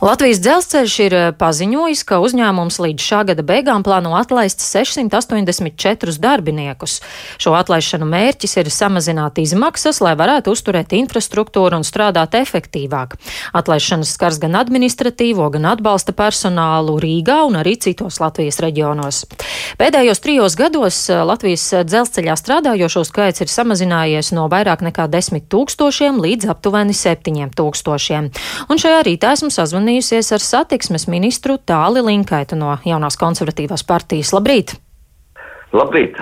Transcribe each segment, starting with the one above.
Latvijas dzelzceļš ir eh, paziņojis, ka uzņēmums līdz šā gada beigām plāno atlaist 684 darbiniekus. Šo atlaišanu mērķis ir samazināt izmaksas, lai varētu uzturēt infrastruktūru un strādāt efektīvāk. Atlaišanas skars gan administratīvo, gan atbalsta personālu Rīgā un arī citos Latvijas reģionos. Pēdējos trijos gados eh, Latvijas dzelzceļā strādājošo skaits ir samazinājies no vairāk nekā 10 tūkstošiem līdz aptuveni 7 tūkstošiem. Un šajā rītā esmu sazvanījis sazvanījusies ar satiksmes ministru Tāli Linkaitu no jaunās konservatīvās partijas. Labrīt! Labrīt!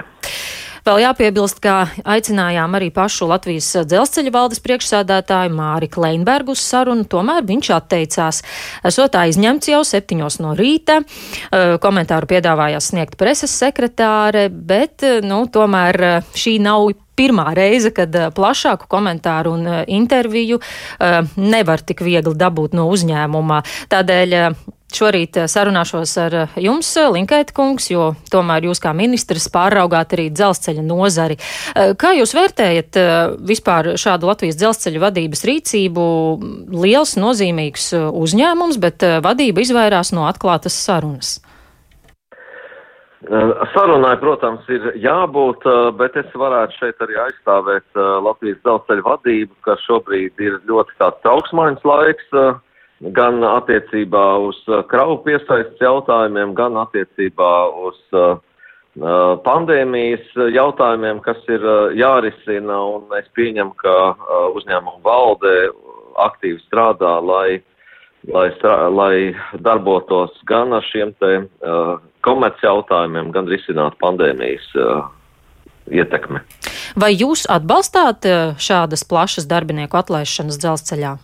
Vēl jāpiebilst, ka aicinājām arī pašu Latvijas dzelzceļa valdes priekšsādātāju Māri Kleinbergu uz sarunu, tomēr viņš atteicās. Esot aizņemts jau septiņos no rīta, komentāru piedāvājās sniegt preses sekretāre, bet, nu, tomēr šī nav pirmā reize, kad plašāku komentāru un interviju nevar tik viegli dabūt no uzņēmuma. Tādēļ Šorīt sarunāšos ar jums, Linkaita kungs, jo tomēr jūs kā ministrs pāraugāt arī dzelzceļa nozari. Kā jūs vērtējat vispār šādu Latvijas dzelzceļa vadības rīcību? Liels, nozīmīgs uzņēmums, bet vadība izvairās no atklātas sarunas. Eh, sarunai, protams, ir jābūt, eh, bet es varētu šeit arī aizstāvēt eh, Latvijas dzelzceļa vadību, ka šobrīd ir ļoti tāds trauksmaiņas laiks, gan attiecībā uz kravu piesaistes jautājumiem, gan attiecībā uz pandēmijas jautājumiem, kas ir jārisina, un es pieņemu, ka uzņēmuma valde aktīvi strādā, lai lai, lai darbotos gan ar šiem te uh, komerci jautājumiem, gan risinātu pandēmijas uh, ietekmi. Vai jūs atbalstāt šādas plašas darbinieku atlaišanas dzelzceļā?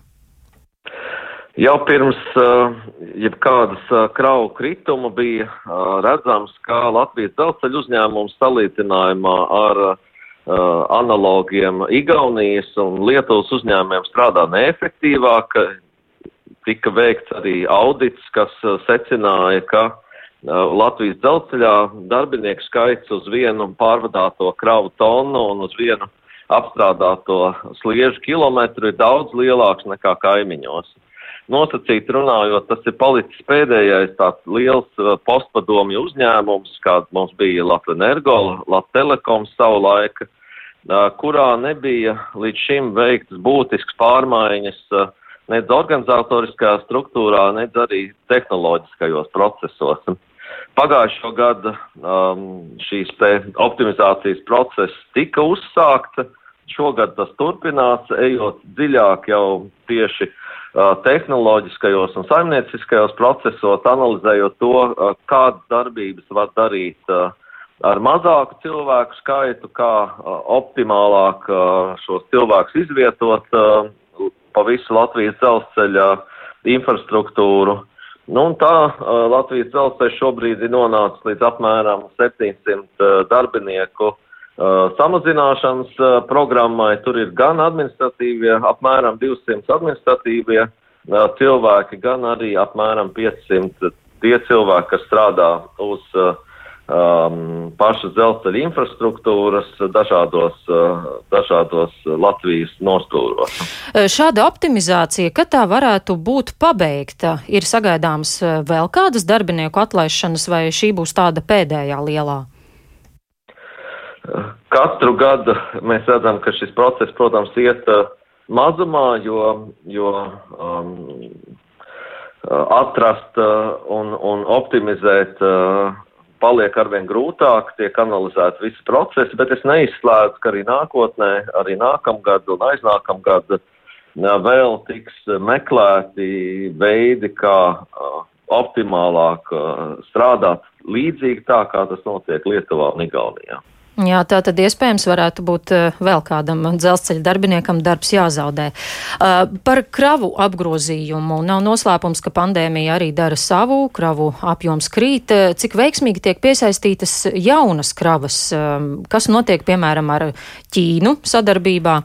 Jau pirms uh, jebkādas uh, kravu krituma bija uh, redzams, ka Latvijas dzelzceļa uzņēmums salīdzinājumā ar analogiem Igaunijas un Lietuvas uzņēmumiem strādā neefektīvāk, tika veikts arī audits, kas secināja, ka Latvijas dzelzceļā darbinieku skaits uz vienu pārvadāto kravu tonu un uz vienu apstrādāto sliežu kilometru ir daudz lielāks nekā kaimiņos. Nosacīt runājot, tas ir palicis pēdējais tāds liels uh, postpadomju uzņēmums, kāds mums bija Latvenergo, Lattelekoms savu laiku, kurā nebija līdz šim veiktas būtisks pārmaiņas uh, nedz organizatoriskajā struktūrā, nedz arī tehnoloģiskajos procesos. Pagājušo gadu um, šīs optimizācijas process tika uzsākta, šogad tas turpinās, ejot dziļāk jau tieši uh, tehnoloģiskajos un saimnieciskajos procesos, analizējot to, uh, kādas darbības var darīt uh, ar mazāku cilvēku skaitu, kā optimālāk šos cilvēkus izvietot pa visu Latvijas dzelzceļa infrastruktūru. Nu, un tā Latvijas dzelzceļš šobrīd ir nonācis līdz apmēram 700 uh, darbinieku samazināšanas uh, programmai. Tur ir gan administratīvie, apmēram 200 administratīvie uh, cilvēki, gan arī apmēram 500 tie cilvēki, kas strādā uz uh, um, pašas dzelzceļa infrastruktūras dažādos, uh, dažādos Latvijas nostūros. Šāda optimizācija, kad tā varētu būt pabeigta, ir sagaidāms vēl kādas darbinieku atlaišanas, vai šī būs tāda pēdējā lielā? Katru gadu mēs redzam, ka šis process, protams, iet uh, mazumā, jo, jo um, atrast uh, un, un optimizēt uh, paliek arvien grūtāk, tiek analizēti visi procesi, bet es neizslēdzu, ka arī nākotnē, arī nākamgad un aiznākamgad vēl tiks meklēti veidi, kā optimālāk strādāt līdzīgi tā, kā tas notiek Lietuvā un Igaunijā. Jā, tā tad iespējams varētu būt eh, vēl kādam dzelzceļa darbiniekam darbs jāzaudē. Uh, par kravu apgrozījumu nav noslēpums, ka pandēmija arī dara savu, kravu apjoms krīt. Eh, cik veiksmīgi tiek piesaistītas jaunas kravas? Kas notiek, piemēram, ar Ķīnu sadarbībā?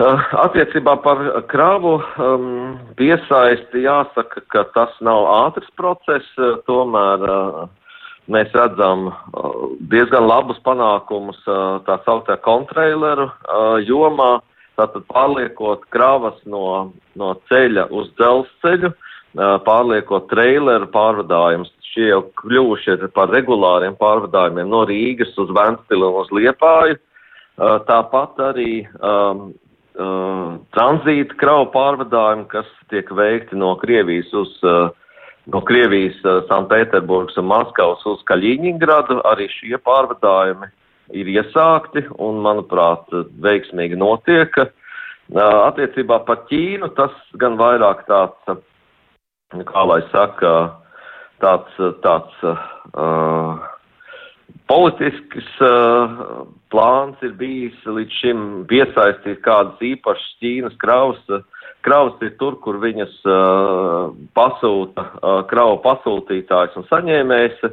Attiecībā par kravu um, piesaisti jāsaka, ka tas nav ātrs process, tomēr uh, mēs redzam uh, diezgan labus panākumus uh, tā sauktā kontreileru uh, jomā. tātad pārliekot kravas no, no ceļa uz dzelzceļu, pārliekot traileru pārvadājumus. Šie jau kļuvuši par regulāriem pārvadājumiem no Rīgas uz Ventspili un uz Liepāju. Tāpat arī um, uh, tranzīta kravu pārvadājumi, kas tiek veikti no Krievijas uz uh, no Krievijas, uh, Sanktpēterburgas un Maskavas uz Kaļiņingradu. Arī šie pārvadājumi ir iesākti un, manuprāt, veiksmīgi notiek. Attiecībā par Ķīnu tas gan vairāk tāds, kā lai saka, tāds, tāds uh, politisks uh, plāns ir bijis līdz šim piesaistīt kādas īpašas Ķīnas kravas. Kravas ir tur, kur viņas uh, pasūta uh, kravu pasūtītājs un saņēmējs.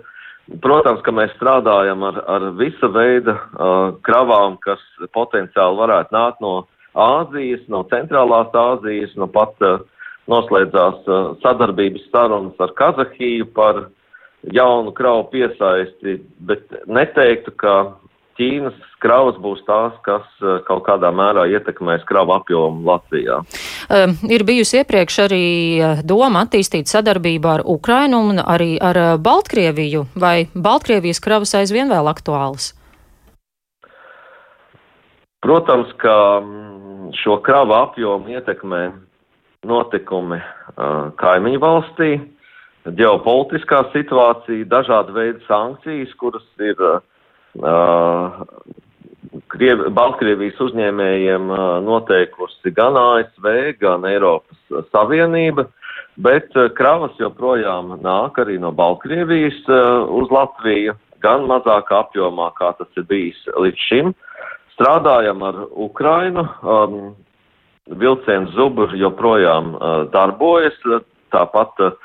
Protams, ka mēs strādājam ar, ar visa veida uh, kravām, kas potenciāli varētu nākt no Āzijas, no centrālās Āzijas, no pat uh, noslēdzās uh, sadarbības sarunas ar Kazahiju par jaunu kravu piesaisti, bet neteiktu, ka Ķīnas kravas būs tās, kas eh, kaut kādā mērā ietekmēs kravu apjomu Latvijā. Um, ir bijusi iepriekš arī eh, doma attīstīt sadarbību ar Ukrainu un arī ar eh, Baltkrieviju, vai Baltkrievijas kravas aizvien vēl aktuālas? Protams, ka mm, šo kravu apjomu ietekmē notikumi uh, kaimiņu valstī, ģeopolitiskā situācija, dažādi veidi sankcijas, kuras ir uh, Krievi, Baltkrievijas uzņēmējiem noteikusi gan ASV, gan Eiropas Savienība, bet kravas joprojām nāk arī no Baltkrievijas uz Latviju, gan mazākā apjomā, kā tas ir bijis līdz šim. Strādājam ar Ukrainu, um, vilciens Zubur joprojām uh, darbojas, tāpat uh,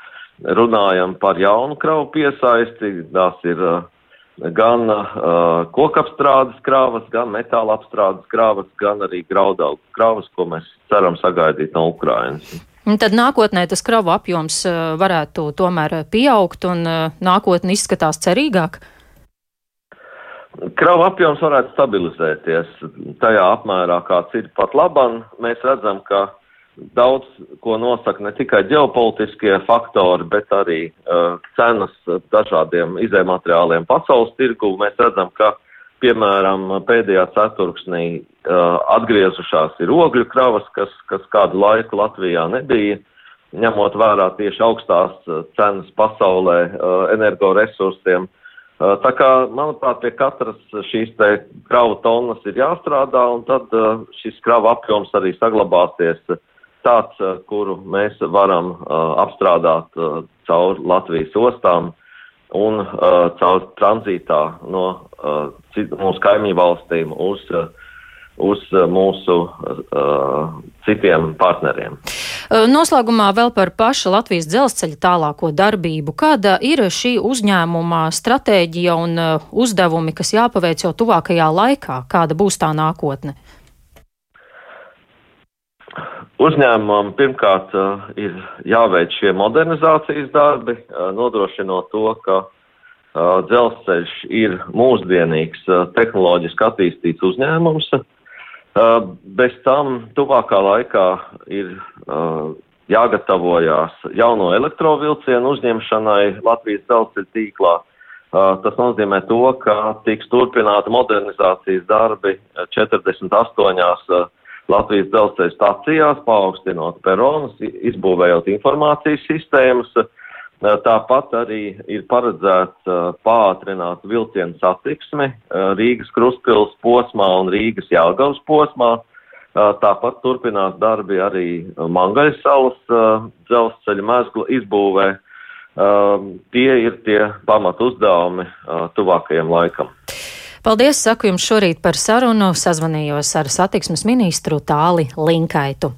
runājam par jaunu kravu piesaisti, tās ir uh, gan uh, kokapstrādes krāvas, gan metāla apstrādes krāvas, gan arī graudaugu krāvas, ko mēs ceram sagaidīt no Ukrainas. Un tad nākotnē tas kravu apjoms varētu tomēr pieaugt un nākotne izskatās cerīgāk? Kravu apjoms varētu stabilizēties tajā apmērā, kāds ir pat laban. Mēs redzam, ka Daudz ko nosaka ne tikai ģeopolitiskie faktori, bet arī uh, cenas dažādiem izējumateriāliem pasaules tirgu. Mēs redzam, ka, piemēram, pēdējā ceturksnī uh, atgriezušās ir ogļu kravas, kas, kas kādu laiku Latvijā nebija, ņemot vērā tieši augstās uh, cenas pasaulē uh, energoresursiem. Uh, tā kā, manuprāt, pie katras šīs te kravu tonnas ir jāstrādā, un tad uh, šis kravu apjoms arī saglabāsies uh, tāds, eh, kuru mēs varam uh, apstrādāt uh, caur Latvijas ostām un uh, caur tranzītā no uh, mūsu kaimiņu valstīm uz, uh, uz uh, mūsu uh, citiem partneriem. Noslēgumā vēl par pašu Latvijas dzelzceļa tālāko darbību. Kāda ir šī uzņēmuma stratēģija un uzdevumi, kas jāpaveic jau tuvākajā laikā? Kāda būs tā nākotne? Uzņēmumam pirmkārt uh, ir jāveic šie modernizācijas darbi, uh, nodrošinot to, ka uh, dzelzceļš ir mūsdienīgs, tehnoloģiski attīstīts uzņēmums. Bez tam tuvākā laikā ir jāgatavojās jauno elektrovilcienu uzņemšanai Latvijas dzelzceļa tīklā. Tas nozīmē to, ka tiks turpināta modernizācijas darbi 48 Latvijas dzelzceļa stacijās, paaugstinot peronus, izbūvējot informācijas sistēmas. Tāpat arī ir paredzēts pātrināt vilcienu satiksmi Rīgas Kruspils posmā un Rīgas Jāgavas posmā. Tāpat turpinās darbi arī Mangaļas salas dzelzceļa mezgla izbūvē. Tie ir tie pamat uzdevumi tuvākajam laikam. Paldies, saku jums šorīt par sarunu. Sazvanījos ar satiksmes ministru Tāli Linkaitu.